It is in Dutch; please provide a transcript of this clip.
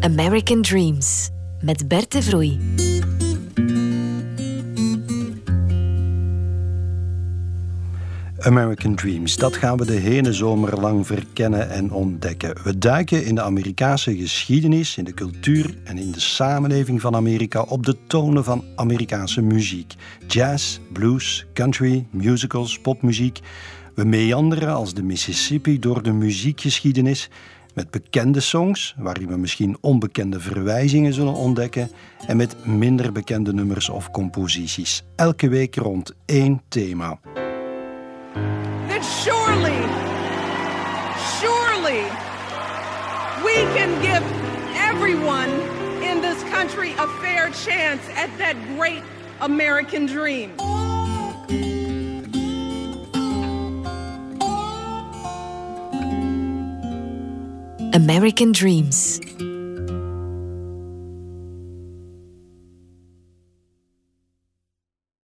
American Dreams met Bert de Vroei. American Dreams, dat gaan we de hele zomer lang verkennen en ontdekken. We duiken in de Amerikaanse geschiedenis, in de cultuur en in de samenleving van Amerika op de tonen van Amerikaanse muziek. Jazz, blues, country, musicals, popmuziek. We meanderen als de Mississippi door de muziekgeschiedenis met bekende songs, waarin we misschien onbekende verwijzingen zullen ontdekken, en met minder bekende nummers of composities. Elke week rond één thema. Surely, surely, we can give everyone in this country a fair chance at that great American dream. American Dreams